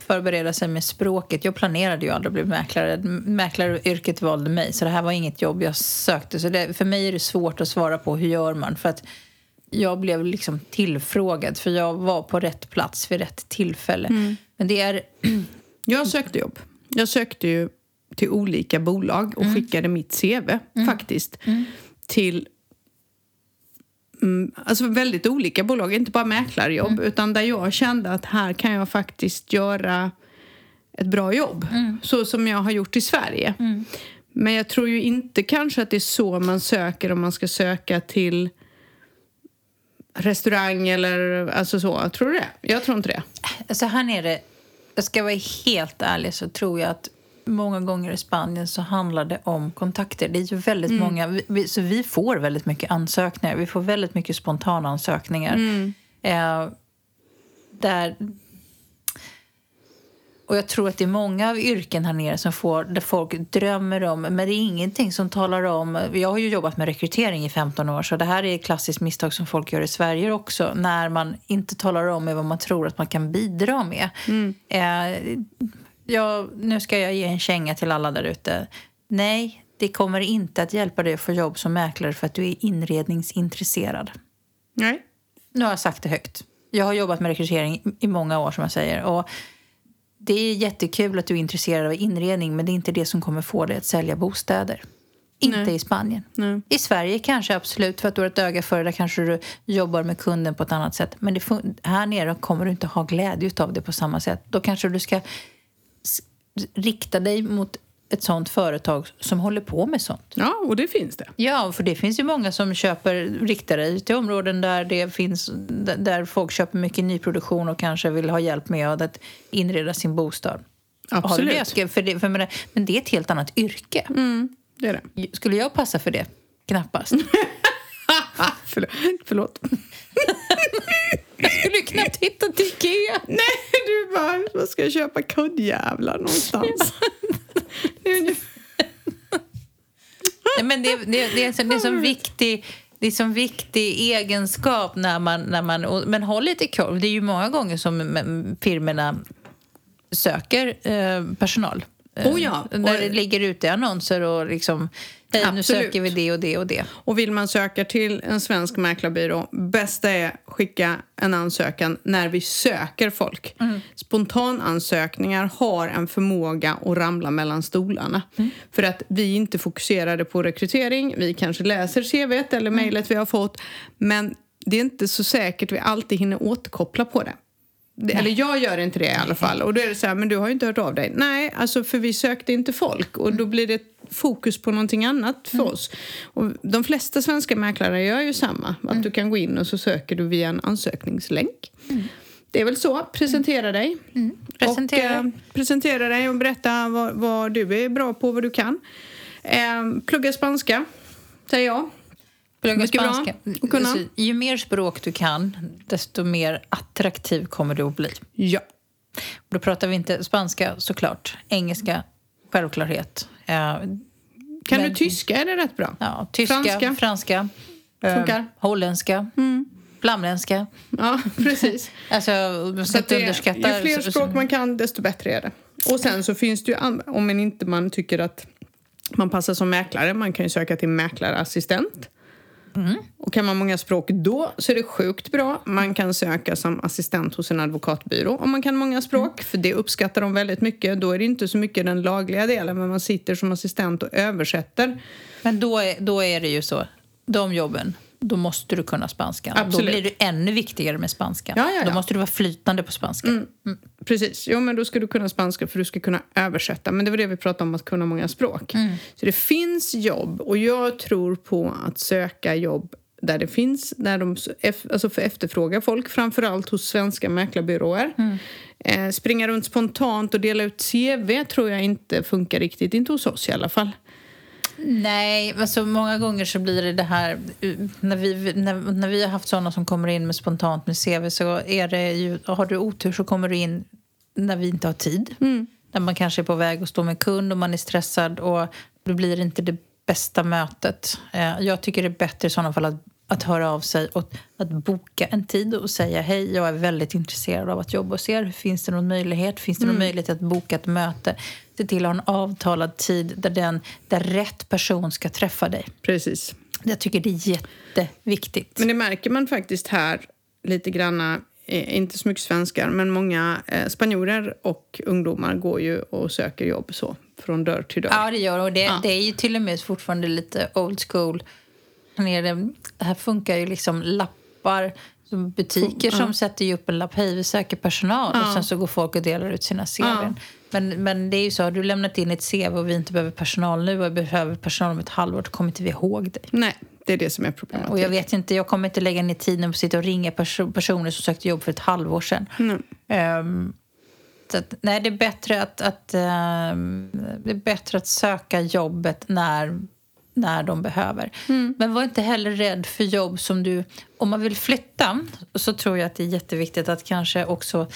förbereda sig med språket. Jag planerade ju aldrig att bli mäklare. Mäklaryrket valde mig, så det här var inget jobb jag sökte. Så det, för mig är det svårt att svara på hur gör man. För att jag blev liksom tillfrågad, för jag var på rätt plats vid rätt tillfälle. Mm. Men det är... jag sökte jobb. Jag sökte ju till olika bolag och mm. skickade mitt CV, mm. faktiskt, mm. till alltså väldigt olika bolag, inte bara mäklarjobb, mm. utan där jag kände att här kan jag faktiskt göra ett bra jobb, mm. så som jag har gjort i Sverige. Mm. Men jag tror ju inte kanske att det är så man söker om man ska söka till restaurang eller alltså så. Tror du det? Jag tror inte det. Alltså här nere, jag ska vara helt ärlig så tror jag att många gånger i Spanien så handlar det om kontakter. Det är ju väldigt mm. många, vi, så vi får väldigt mycket ansökningar. Vi får väldigt mycket spontana ansökningar. Mm. Eh, där, och jag tror att det är många av yrken här nere som får, där folk drömmer om, men det är ingenting som talar om... Jag har ju jobbat med rekrytering i 15 år, så det här är ett klassiskt misstag som folk gör i Sverige också, när man inte talar om vad man tror att man kan bidra med. Mm. Eh, jag, nu ska jag ge en känga till alla där ute. Nej, det kommer inte att hjälpa dig att få jobb som mäklare för att du är inredningsintresserad. Nej. Nu har jag sagt det högt. Jag har jobbat med rekrytering i många år som jag säger. Och det är jättekul att du är intresserad av inredning men det är inte det som kommer få dig att sälja bostäder. Inte Nej. i Spanien. Nej. I Sverige kanske absolut, för att du har ett öga för det. Där kanske du jobbar med kunden på ett annat sätt. Men här nere kommer du inte ha glädje av det på samma sätt. Då kanske du ska rikta dig mot ett sånt företag som håller på med sånt. Ja, och det finns det. Ja, för det finns ju många som köper, dig till områden där det finns, där- folk köper mycket nyproduktion och kanske vill ha hjälp med att inreda sin bostad. Har du Absolut. det? Ska- För det, för menar, men det är ett helt annat yrke. Mm, det är det. Skulle jag passa för det? Knappast. Förlåt. Jag skulle knappt hitta till Ikea. Nej, du bara, vad ska jag köpa kuddjävlar någonstans? Det är ungefär- Nej, men det, det, det, är en sån- det är viktig... Det är en viktig egenskap när man... När man och, men håll lite koll. Det är ju många gånger som firmorna söker eh, personal. Eh, Oh ja, När och- det ligger ute annonser och liksom... Hej, nu Absolut. söker vi det och det och det. Och vill man söka till en svensk mäklarbyrå, bästa är skicka en ansökan när vi söker folk. Spontanansökningar har en förmåga att ramla mellan stolarna. För att vi inte fokuserade på rekrytering, vi kanske läser CVt eller mejlet vi har fått, men det är inte så säkert vi alltid hinner återkoppla på det. Det, eller jag gör inte det i alla fall. Och då är det så här, men du har ju inte hört av dig. Nej, alltså för vi sökte inte folk. Och då blir det fokus på någonting annat för oss. Och de flesta svenska mäklare gör ju samma. Att du kan gå in och så söker du via en ansökningslänk. Det är väl så. Presentera dig. Presentera. Och, eh, presentera dig och berätta vad, vad du är bra på, vad du kan. Eh, plugga spanska, säger jag. Plugga bra spanska. Alltså, ju mer språk du kan, desto mer attraktiv kommer du att bli. Ja. Då pratar vi inte spanska såklart. Engelska, självklarhet. Eh, Kan Men- du tyska är det rätt bra. ja, tyska, Franska. franska, eh, holländska, flamländska. Ja, precis. Alltså, man ska inte underskatta... ju fler språk man kan, desto bättre är det. Och sen så finns det ju, om man inte man tycker att man passar som mäklare, man kan ju söka till mäklarassistent. Mm. Och kan man många språk då så är det sjukt bra. Man kan söka som assistent hos en advokatbyrå om man kan många språk, Mm. för det uppskattar de väldigt mycket. Då är det inte så mycket den lagliga delen, men man sitter som assistent och översätter. Men då är, då är det ju så. De jobben, då måste du kunna spanska. Då Absolut. blir det ännu viktigare med spanska. Ja, ja, Då ja. måste du vara flytande på spanska. Mm. Precis. Jo, men då ska du kunna spanska för du ska kunna översätta. Men det var det vi pratade om, att kunna många språk. Så det finns jobb och jag tror på att söka jobb där det finns, där de alltså för efterfrågar folk, framförallt hos svenska mäklarbyråer. Eh, springa runt spontant och dela ut CV tror jag inte funkar riktigt, inte hos oss i alla fall. Nej, alltså många gånger så blir det det här... uh, När vi, när, när vi har haft såna som kommer in med spontant med CV så är det ju... Har du otur så kommer du in när vi inte har tid. När man kanske är på väg att stå med kund och man är stressad och då blir det inte det bästa mötet. Eh, Jag tycker det är bättre i sådana fall att, att höra av sig och att boka en tid och säga hej, jag är väldigt intresserad av att jobba hos er. Finns det någon möjlighet? Finns det någon möjlighet att boka ett möte? Se till att ha en avtalad tid där, den, där rätt person ska träffa dig. Precis. Jag tycker det är jätteviktigt. Men det märker man faktiskt här lite granna, eh, inte så mycket svenskar, men många eh, spanjorer och ungdomar går ju och söker jobb så, från dörr till dörr. Ja, det gör och det. Ja. Det är ju till och med fortfarande lite old school. Här, nere, här funkar ju liksom lappar. Butiker som sätter ju upp en lapp, hej vi söker personal. Och sen så går folk och delar ut sina CVn. Ja. Men, men det är ju så, har du lämnat in ett CV och vi inte behöver personal nu och vi behöver personal om ett halvår, då kommer inte vi ihåg dig. Nej, det är det som är problemet. Och jag vet inte, jag kommer inte lägga ner tiden på att sitta och ringa perso- personer som sökte jobb för ett halvår sedan. Så att, nej, det är bättre att, att, ehm, det är bättre att söka jobbet när, när de behöver. Men var inte heller rädd för jobb som du... Om man vill flytta så tror jag att det är jätteviktigt att kanske också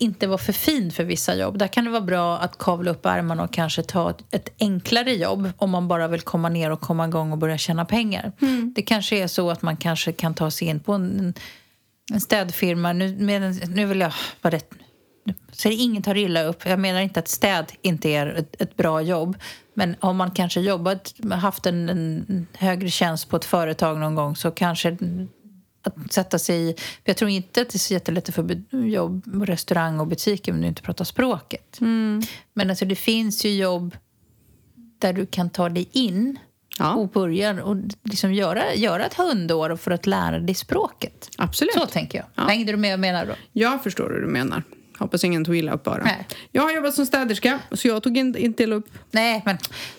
inte vara för fin för vissa jobb. Där kan det vara bra att kavla upp ärmarna och kanske ta ett, enklare jobb om man bara vill komma ner och komma igång och börja tjäna pengar. Det kanske är så att man kanske kan ta sig in på en, en städfirma. Nu, med, nu vill jag vara rätt... Så ingen tar illa upp. Jag menar inte att städ inte är ett, ett bra jobb. Men har man kanske jobbat, haft en, en högre tjänst på ett företag någon gång så kanske att sätta sig i... Jag tror inte att det är så jättelätt att få jobb restaurang och butiker om du inte pratar språket. Men alltså det finns ju jobb där du kan ta dig in Ja. och börja och liksom göra, göra ett hundår för att lära dig språket. Absolut. Så tänker jag. Ja. Hängde du med vad jag menar då? Jag förstår hur du menar. Hoppas ingen tog illa upp bara. Nej. Jag har jobbat som städerska, så jag tog inte, inte illa upp. Nej, men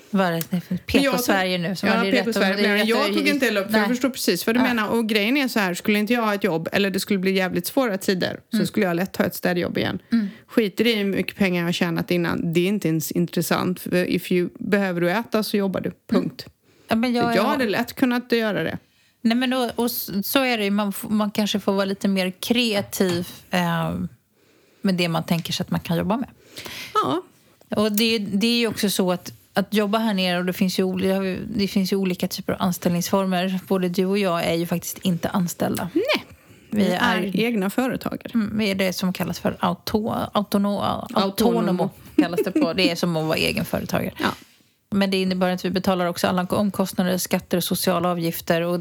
var det Men pek jag på tog- Sverige nu? Så ja, var det pek rätt på och- Sverige. det är Men jag tog inte illa upp, för Nej. jag förstår precis vad du Ja. menar. Och grejen är så här, skulle inte jag ha ett jobb, eller det skulle bli jävligt svåra tider, så skulle jag lätt ta ett städjobb igen. Skiter i hur mycket pengar jag har tjänat innan, det är inte ens intressant. If you, behöver du äta så jobbar du, punkt. Ja, men jag, Jag hade lätt kunnat göra det. Nej, men och, och så är det ju. Man, man kanske får vara lite mer kreativ eh, med det man tänker sig att man kan jobba med. Ja, Och det, det är ju också så att, att jobba här nere, och det finns, ju, det finns ju olika typer av anställningsformer. Både du och jag är ju faktiskt inte anställda. nej. Vi är är, egna företagare. mm, vi är det som kallas för auto, autono, autonomo. Kallas det på. Det är som att vara egenföretagare. Ja. Men det innebär att vi betalar också alla omkostnader, skatter och sociala avgifter. Och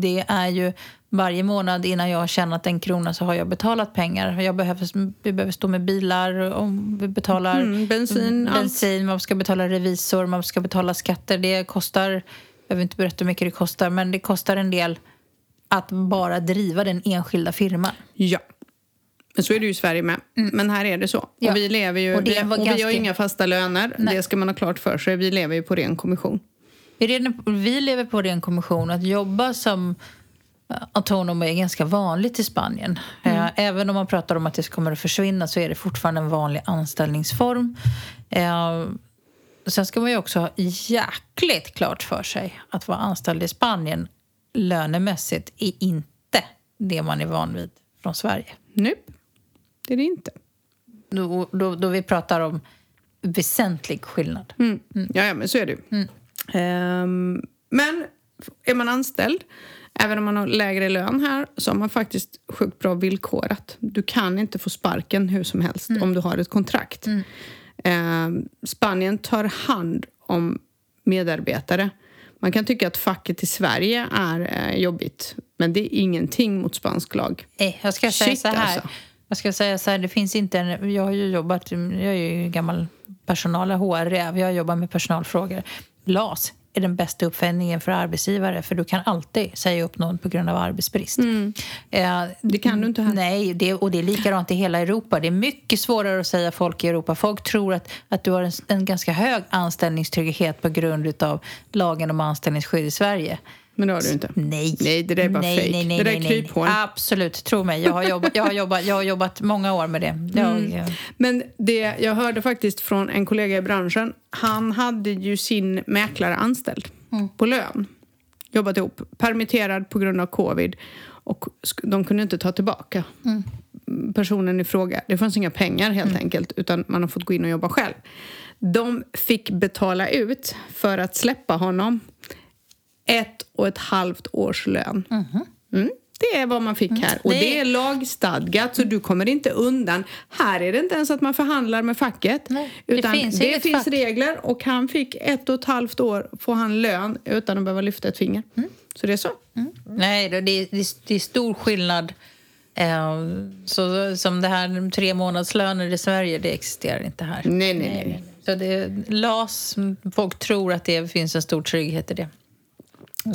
det är ju varje månad innan jag har tjänat en krona så har jag betalat pengar. Jag behöver, vi behöver stå med bilar och vi betalar Mm, bensin, allt. bensin, man ska betala revisor, man ska betala skatter. Det kostar, jag behöver inte berätta hur mycket det kostar, men det kostar en del att bara driva den enskilda firman. Ja. Men så är det ju i Sverige med. Men här är det så. Mm. Ja. Och vi lever ju, Och vi, och vi har inga fasta löner. Nej. Det ska man ha klart för sig. Vi lever ju på ren kommission. Vi, lever på ren kommission. Att jobba som eh, autonom är ganska vanligt i Spanien. Eh, Även om man pratar om att det kommer att försvinna så är det fortfarande en vanlig anställningsform. Eh, Sen ska man ju också ha jäkligt klart för sig att vara anställd i Spanien lönemässigt är inte det man är van vid från Sverige. Nu, det är det inte. Då, då, då vi pratar om väsentlig skillnad. Mm. Ja, ja, men så är det ju. Mm. Ehm, men är man anställd, även om man har lägre lön här, så har man faktiskt sjukt bra villkorat. Du kan inte få sparken hur som helst Mm. om du har ett kontrakt. Ehm, Spanien tar hand om medarbetare. Man kan tycka att facket i Sverige är eh, jobbigt, men det är ingenting mot spansk lag. Eh, jag ska säga Shit, så här. alltså. Jag ska säga så här, det finns inte en, jag har ju jobbat, jag är ju gammal personal, HR-räv, jag jobbar med personalfrågor. LAS är den bästa uppfinningen för arbetsgivare för du kan alltid säga upp någon på grund av arbetsbrist. Eh, Mm. Det kan du inte här. Nej, det, och det är likadant i hela Europa. Det är mycket svårare att säga folk i Europa. Folk tror att, att du har en, en ganska hög anställningstrygghet på grund av lagen om anställningsskydd i Sverige. Men det har du inte. Nej. Nej, det där är bara nej, fake. Nej, nej, Det där är kryphål. Absolut, tro mig. Jag har jobbat, jag har jobbat, jag har jobbat många år med det. Jag, Mm. Men det jag hörde faktiskt från en kollega i branschen, han hade ju sin mäklare anställd på lön. Jobbat ihop, permitterad på grund av covid och de kunde inte ta tillbaka personen i fråga. Det fanns inga pengar helt enkelt utan man har fått gå in och jobba själv. De fick betala ut för att släppa honom ett och ett halvt års lön. Mm, det är vad man fick här. Och Det- är lagstadgat, så du kommer inte undan. Här är det inte ens att man förhandlar med facket. Nej, det utan finns det finns regler och han fick ett och ett halvt år får han lön utan att behöva lyfta ett finger. Mm. Så det är så. nej, det, det, det är stor skillnad. Eh, så, som det här tre månadslöner i Sverige, det existerar inte här. Nej, nej, nej. Så det, LAS, folk tror att det finns en stor trygghet i det.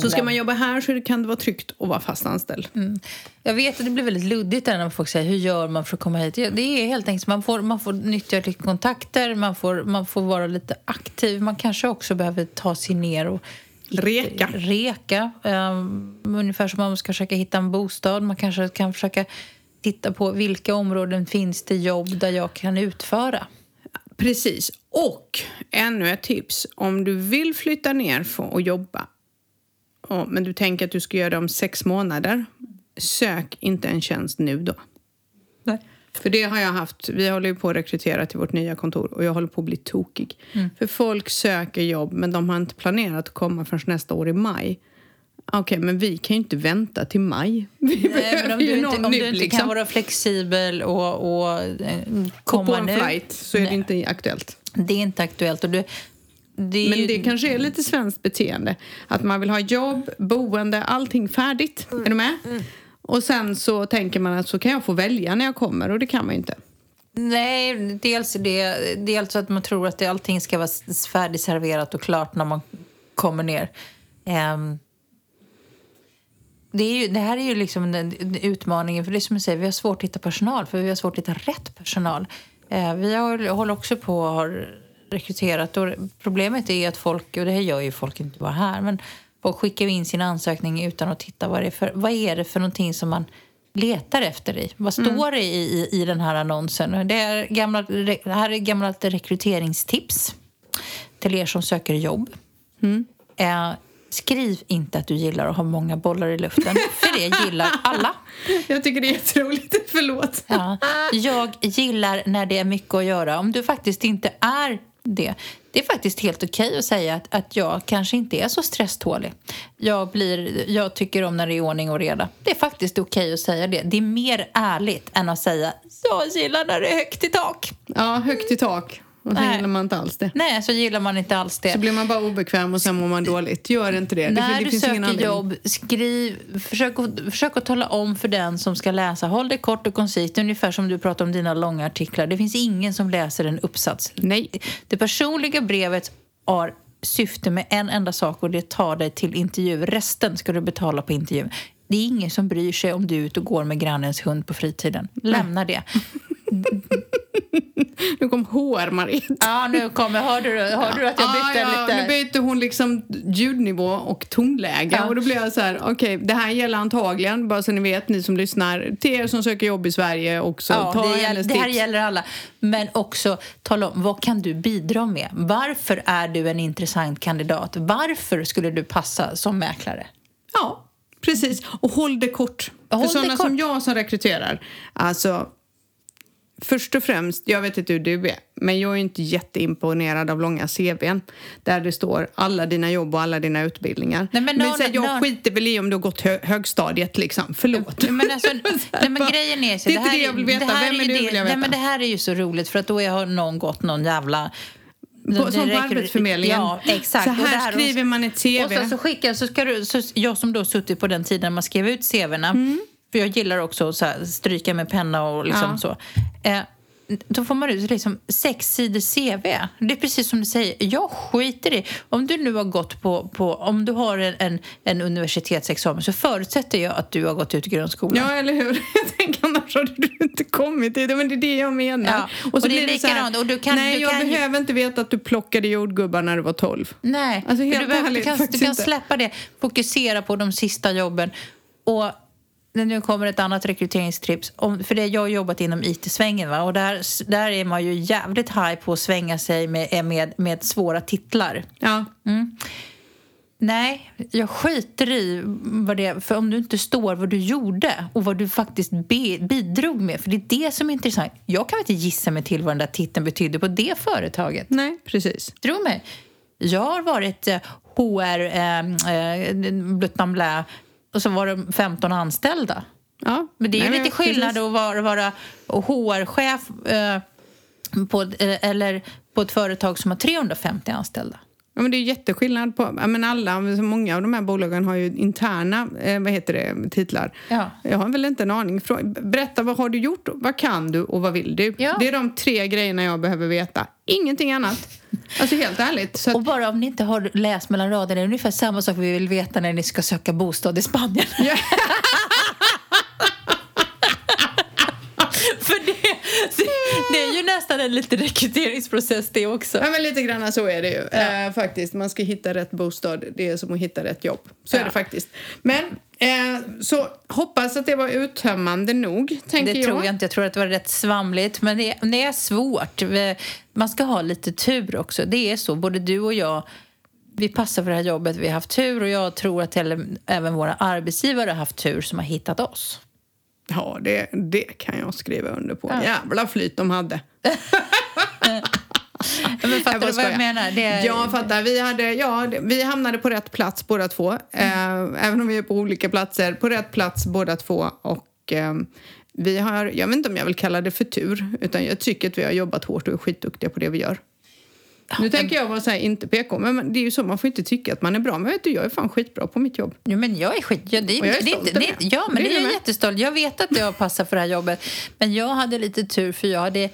Så ska man jobba här så kan det vara tryggt att vara fast anställd. Mm. Jag vet att det blir väldigt luddigt där när folk säger hur gör man för att komma hit. Det är helt enkelt man får, man får nyttja lite kontakter, man får, man får vara lite aktiv. Man kanske också behöver ta sig ner och Reka. Reka. Um, ungefär som om man ska försöka hitta en bostad. Man kanske kan försöka titta på vilka områden finns det jobb där jag kan utföra. Precis. Och ännu ett tips. Om du vill flytta ner för att jobba ja, men du tänker att du ska göra det om sex månader sök inte en tjänst nu då. Nej. För det har jag haft. Vi håller ju på att rekrytera till vårt nya kontor och jag håller på att bli tokig. För folk söker jobb men de har inte planerat att komma förrän nästa år i maj. Okej, men vi kan ju inte vänta till maj. Vi Nej, men om du inte, om nu, du inte liksom. kan vara flexibel och, och eh, komma på en nu. flight så är det Nej. inte aktuellt. Det är inte aktuellt. Och du, det Men ju, det kanske är lite svenskt beteende. Att man vill ha jobb, boende, allting färdigt. Är du med? Och sen så tänker man att så kan jag få välja när jag kommer och det kan man ju inte. Nej, dels det, dels att man tror att det, allting ska vara färdigserverat och klart när man kommer ner. Um, det, är ju, det här är ju liksom en utmaningen, för det är som jag säger, vi har svårt att hitta personal, för vi har svårt att hitta rätt personal. Uh, vi har, håller också på har rekryterat och problemet är att folk, och det här gör ju folk inte bara här, men folk skickar in sin ansökning utan att titta vad det är för, vad är det för någonting som man letar efter i. Vad mm. står det i, i, i den här annonsen? Det, är gamla, det här är gammalt rekryteringstips till er som söker jobb. Mm. Eh, skriv inte att du gillar att ha många bollar i luften, för det gillar alla. Jag tycker det är jätteroligt. Förlåt. Ja, jag gillar när det är mycket att göra. Om du faktiskt inte är det. Det är faktiskt helt okej okay att säga att, att jag kanske inte är så stresstålig. Jag, blir, jag tycker om när det är ordning och reda. Det är faktiskt okej okay att säga det. Det är mer ärligt än att säga jag gillar när det är högt i tak. Ja, högt i tak. Och så gillar man inte alls det. Nej, så gillar man inte alls det. Så blir man bara obekväm och sen mår man dåligt. Gör inte det. När det, det du söker jobb, skriv, försök försök att tala om för den som ska läsa. Håll det kort och koncist, ungefär som du pratar om dina långa artiklar. Det finns ingen som läser en uppsats. Nej. Det personliga brevet har syfte med en enda sak och det tar dig till intervju. Resten ska du betala på intervjun. Det är ingen som bryr sig om du är ute och går med grannens hund på fritiden. Lämna det. Nu kom HR-Marit. Ja, nu kommer. Hörde du, hörde du att jag bytte ja, ja, lite? Nu bytte hon liksom ljudnivå och tonläge. Ja. Och då blev jag så här, okej, okay, det här gäller antagligen, bara så ni vet, ni som lyssnar, till er som söker jobb i Sverige också. Ja, Ta det, gäller, det här gäller alla. Men också tala om, vad kan du bidra med? Varför är du en intressant kandidat? Varför skulle du passa som mäklare? Ja, precis. Och håll det kort. Håll För sådana som jag som rekryterar, alltså Först och främst, jag vet inte hur du är, men jag är inte jätteimponerad av långa CVn där det står alla dina jobb och alla dina utbildningar. Nej, men, men no, så, jag no. skiter väl i om du har gått hö högstadiet liksom, förlåt. Men, alltså, nej, men grejen är så, det är inte det jag vill veta, vem är du vill jag veta. Nej, men det här är ju så roligt för att då har någon gått någon jävla på, som på Arbetsförmedlingen. Ja, exakt. Så här, här skriver man ett CV. Och så, så skickar, så ska du, så jag som då suttit på den tiden man skrev ut CVna, mm. För jag gillar också att stryka med penna och liksom ja. så. Eh, då får man ut liksom sex sidor CV. Det är precis som du säger, jag skiter i... Om du nu har gått på... på om du har en, en, en universitetsexamen så förutsätter jag att du har gått ut grundskolan. Ja, eller hur? Jag tänker annars hade du inte kommit dit. Men det är det jag menar. Ja. Och, så och det är likadant. Och du kan, nej, du jag kan behöver inte veta att du plockade jordgubbar när du var 12. Nej, alltså, helt du, behöver, du kan, du kan släppa det. Fokusera på de sista jobben. Och nu kommer ett annat rekryteringstrips. Om, för det, jag har jobbat inom IT-svängen va? och där, där är man ju jävligt high på att svänga sig med, med, med svåra titlar. Ja. Mm. Nej, jag skiter i vad det För om du inte står vad du gjorde och vad du faktiskt be, bidrog med, för det är det som är intressant. Jag kan inte gissa mig till vad den där titeln betydde på det företaget. Nej, precis. Tro mig. Jag har varit HR, eh, eh, blä, och så var det 15 anställda. Ja. Men det är ju Nej, lite skillnad precis. att vara, vara HR-chef eh, på, eh, eller på ett företag som har 350 anställda. Ja, men det är jätteskillnad. På, men alla, många av de här bolagen har ju interna eh, vad heter det, titlar. Ja. Jag har väl inte en aning. Berätta, vad har du gjort? Vad kan du och vad vill du? Ja. Det är de tre grejerna jag behöver veta. Ingenting annat. Alltså helt ärligt. Att... Och bara om ni inte har läst mellan raderna, det är ungefär samma sak vi vill veta när ni ska söka bostad i Spanien. Det, det är ju nästan en liten rekryteringsprocess det också. Ja, men lite grann så är det ju. Ja. Eh, faktiskt. Man ska hitta rätt bostad. Det är som att hitta rätt jobb. Så ja. är det faktiskt. Men eh, så hoppas att det var uttömmande nog, tänker det jag. tror jag inte. Jag tror att det var rätt svamligt. Men det, det är svårt. Man ska ha lite tur också. Det är så. Både du och jag vi passar för det här jobbet, vi har haft tur och jag tror att även våra arbetsgivare har haft tur som har hittat oss. Ja, det, det kan jag skriva under på. Ja. Jävla flyt de hade. Men fattar du vad jag menar? Det är... Jag fattar. Vi, hade, ja, vi hamnade på rätt plats båda två. Mm. Eh, även om vi är på olika platser. På rätt plats båda två. Och eh, vi har, jag vet inte om jag vill kalla det för tur. Utan jag tycker att vi har jobbat hårt och är skitduktiga på det vi gör. Nu tänker jag vara så här, inte PK, men det är ju så, man får inte tycka att man är bra. Men vet du, jag är fan skitbra på mitt jobb. Jo, men jag är skit... Ja, det, jag är det, stolt det, det, ja, men Det är det är jag jättestolt. Jag vet att jag passar för det här jobbet. Men jag hade lite tur för jag hade...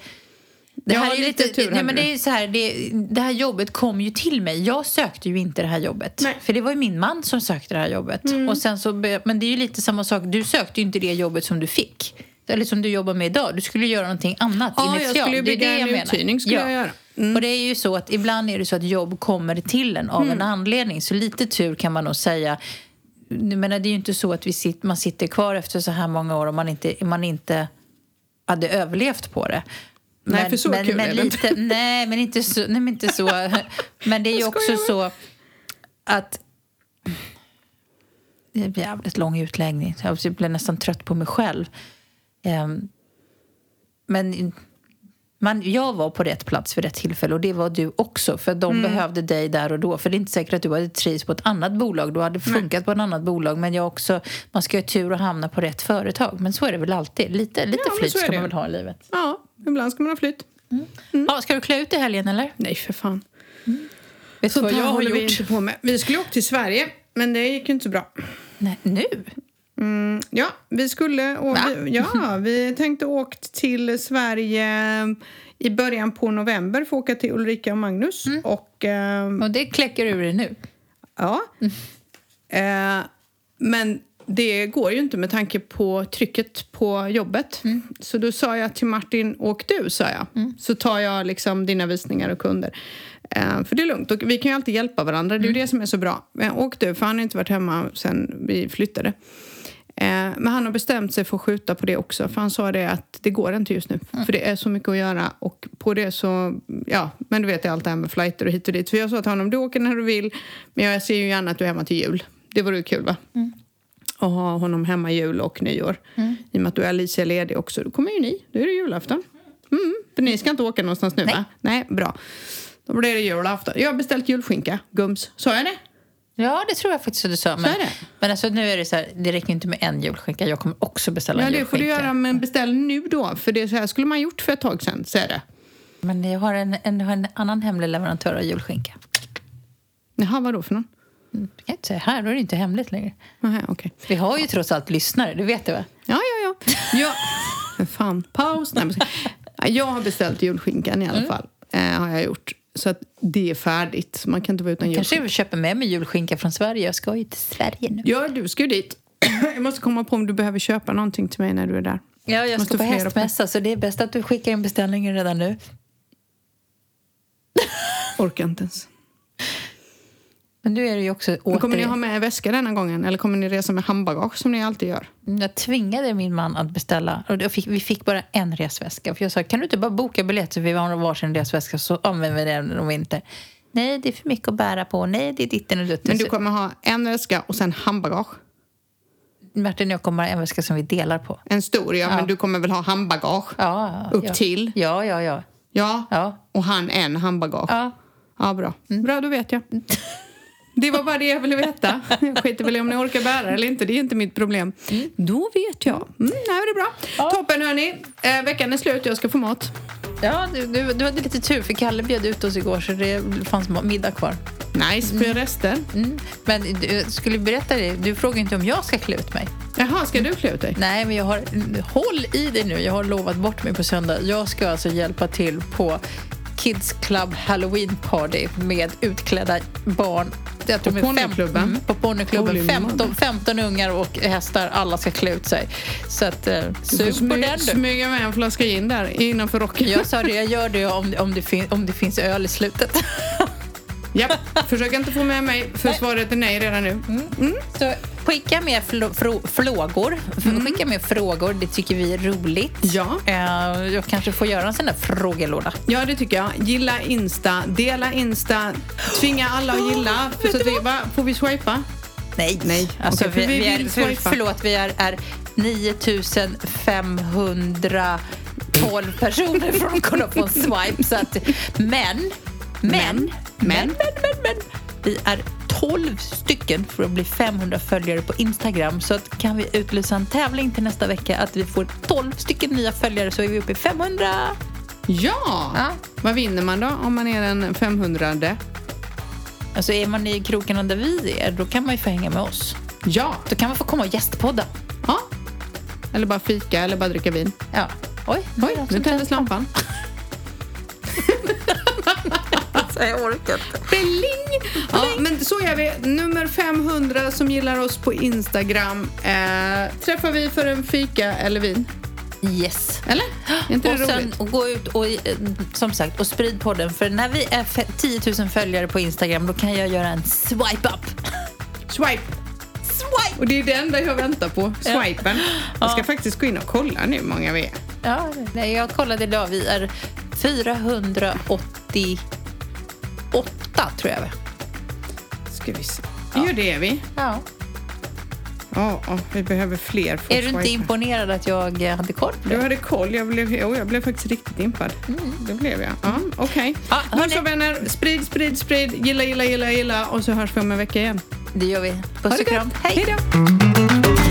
Det Ja, här är ju lite lite, tur nej, men det, är så här, det, det här jobbet kom ju till mig. Jag sökte ju inte det här jobbet. Nej. Mm. För det var ju min man som sökte det här jobbet. Och sen så, men det är ju lite samma sak. Du sökte ju inte det jobbet som du fick. Eller som du jobbar med idag. Du skulle göra någonting annat Ja, jag initialt. skulle ju Det är bygga det en uthyrning, skulle jag göra. Mm. Och det är ju så att ibland är det så att jobb kommer till en av en anledning. Så lite tur kan man nog säga. Jag menar, det är ju inte så att vi sitter, man sitter kvar efter så här många år och man inte, man inte hade överlevt på det. Nej, för så men, kul men är det lite, Nej, men inte så. Nej, men, inte så. men det är ju också så att... Det är en jävligt lång utläggning. Jag blir nästan trött på mig själv. Ehm, men man, jag var på rätt plats vid rätt tillfälle och det var du också. För de behövde dig där och då. För det är inte säkert att du hade trivts på ett annat bolag. Du hade funkat på ett annat bolag. Men jag också, man ska ju ha tur att hamna på rätt företag. Men så är det väl alltid. Lite, lite Ja, flyt så ska man väl ha i livet. Ja, ibland ska man ha flytt. Ja, ska du klä ut i helgen eller? Nej, för fan. Vet du Sånt vad jag har håller vi inte på med. Vi skulle åka till Sverige, men det gick ju inte så bra. Nej, nu? Mm, ja, vi skulle... Och vi, ja, vi tänkte åkt till Sverige i början på november för att åka till Ulrika och Magnus. Mm. Och... ehm, Och det kläcker ur dig nu. Ja. Eh, men det går ju inte med tanke på trycket på jobbet. Så då sa jag till Martin, åk du, sa jag. Så tar jag liksom dina visningar och kunder. Eh, för det är lugnt. Och vi kan ju alltid hjälpa varandra. Det är ju det som är så bra. Men åk du, för han har inte varit hemma sen vi flyttade. Eh, men han har bestämt sig för att skjuta på det också. För han sa det att det går inte just nu. För det är så mycket att göra. Och på det så, ja, men du vet allt det här med flighter och hit och dit. För jag sa till honom, du åker när du vill. Men jag ser ju gärna att du är hemma till jul. Det vore ju kul va? Att ha honom hemma jul och nyår. I och med att du är Alicia ledig också. Då kommer ju ni. Då är det julafton. Mm, för ni ska inte åka någonstans nu Nej. va? Nej, bra. Då blir det julafton. Jag har beställt julskinka. Gums. Sa jag det? Ja, det tror jag faktiskt att du sa. Men, men alltså, nu är det så här, det räcker inte med en julskinka. Jag kommer också beställa Ja, en det får julskinka. du göra, men beställ nu då. För det så här skulle man gjort för ett tag sedan, så är det. Men jag har en, en, en annan hemlig leverantör av julskinka. Jaha, vadå för någon? Mm, Det kan inte säga här, då är det inte hemligt längre. Aha, okej. Vi har ju trots allt lyssnare, det vet du va? Ja, ja, ja. ja. Fan, paus. Nej, Ja, jag har beställt julskinkan i alla Mm. fall. Eh, har jag gjort. Så att det är färdigt. Man kan inte vara utan Kanske julskinka. jag köper med mig julskinka från Sverige. Jag ska ju till Sverige nu. Ja, du ska ju dit. Jag måste komma på om du behöver köpa någonting till mig när du är där. Ja, jag Måste ska på fundera på hästmässa så det är bäst att du skickar in beställningen redan nu. Orkar inte ens. Men nu är det ju också åter... kommer ni ha med väska denna gången? Eller kommer ni resa med handbagage som ni alltid gör? Jag tvingade min man att beställa. Och fick, vi fick bara en resväska. För jag sa, kan du inte bara boka biljetter för vi har varsin resväska så använder vi den om inte. Nej, det är för mycket att bära på. Nej, det är ditten och dutten. Men du Så- kommer ha en väska och sen handbagage? Martin och jag kommer ha en väska som vi delar på. En stor, ja, Ja. men du kommer väl ha handbagage? Ja, Upp ja. till? Ja, ja, ja. Ja. Ja. Och han en handbagage? ja. Ja, bra. Bra, då vet jag. Det var bara det jag ville veta. Jag skiter väl i om ni orkar bära eller inte. Det är inte mitt problem. Då vet jag. Mm, nej, det är bra. Toppen, hörni. Eh, veckan är slut. Jag ska få mat. ja du, du, du hade lite tur för Kalle bjöd ut oss igår så det fanns middag kvar. Nice, för rester. Mm. Men du, jag skulle berätta det, du frågar inte om jag ska klä ut mig. Jaha, ska du klä ut dig? Nej, men jag har... Håll i dig nu. Jag har lovat bort mig på söndag. Jag ska alltså hjälpa till på Kids Club Halloween Party med utklädda barn. Jag tror På de är fem- ponnyklubben? Mm, på ponnyklubben. Holy 15, mother. 15 ungar och hästar. Alla ska klä ut sig. Så att, eh, sug på den du. smyga med en flaska gin där innanför rocken. Jag sa det, jag gör det om, om, det, fin, om det finns öl i slutet. Japp. Försök inte få med mig, för svaret är nej redan nu. Så skicka med frågor. Skicka med frågor, det tycker vi är roligt. Ja. Eh, jag kanske får göra en sån där frågelåda. Ja, det tycker jag. Gilla Insta, dela Insta, tvinga alla att gilla. För så att vi bara, får vi swipa? Nej. Nej. Alltså, för vi, vi vi är, för, förlåt, vi är, är 9512 personer från att kunna få en swipe. Så att, men, men, men, men, men, men, vi är 12 stycken för att bli 500 följare på Instagram. Så att kan vi utlysa en tävling till nästa vecka att vi får 12 stycken nya följare så är vi uppe i 500. Ja! Ja. Vad vinner man då om man är den 500? Alltså är man i krokarna där vi är, då kan man ju få hänga med oss. Ja! Då kan man få komma och gästpodda. ja! Eller bara fika eller bara dricka vin. Ja. Oj, Oj, nu tändes lampan. Jag orkar inte. Pling! Ja, men så gör vi. Nummer 500 som gillar oss på Instagram. Eh, träffar vi för en fika eller vin? Yes. Eller? Är inte Och det sen roligt? och gå ut och eh, som sagt och sprid podden. För när vi är fe- 10 000 följare på Instagram då kan jag göra en swipe up. Swipe! Swipe! Och det är det enda jag väntar på. Ja. Swipen. Jag ska faktiskt gå in och kolla nu hur många vi är. Ja, nej, jag kollade idag. Vi är 488 tror jag. Ska vi se. Ja, det är vi. Ja. Ja, vi behöver fler Är du inte imponerad att jag eh, hade koll på Du det? hade koll. Jag blev, jo, jag blev faktiskt riktigt impad. Det blev jag. Ja, Okej. Okay. hörni. så vänner, sprid, sprid, sprid. Gilla, gilla, gilla, gilla. Och så hörs vi om en vecka igen. Det gör vi. Puss och kram. gott. Hej då!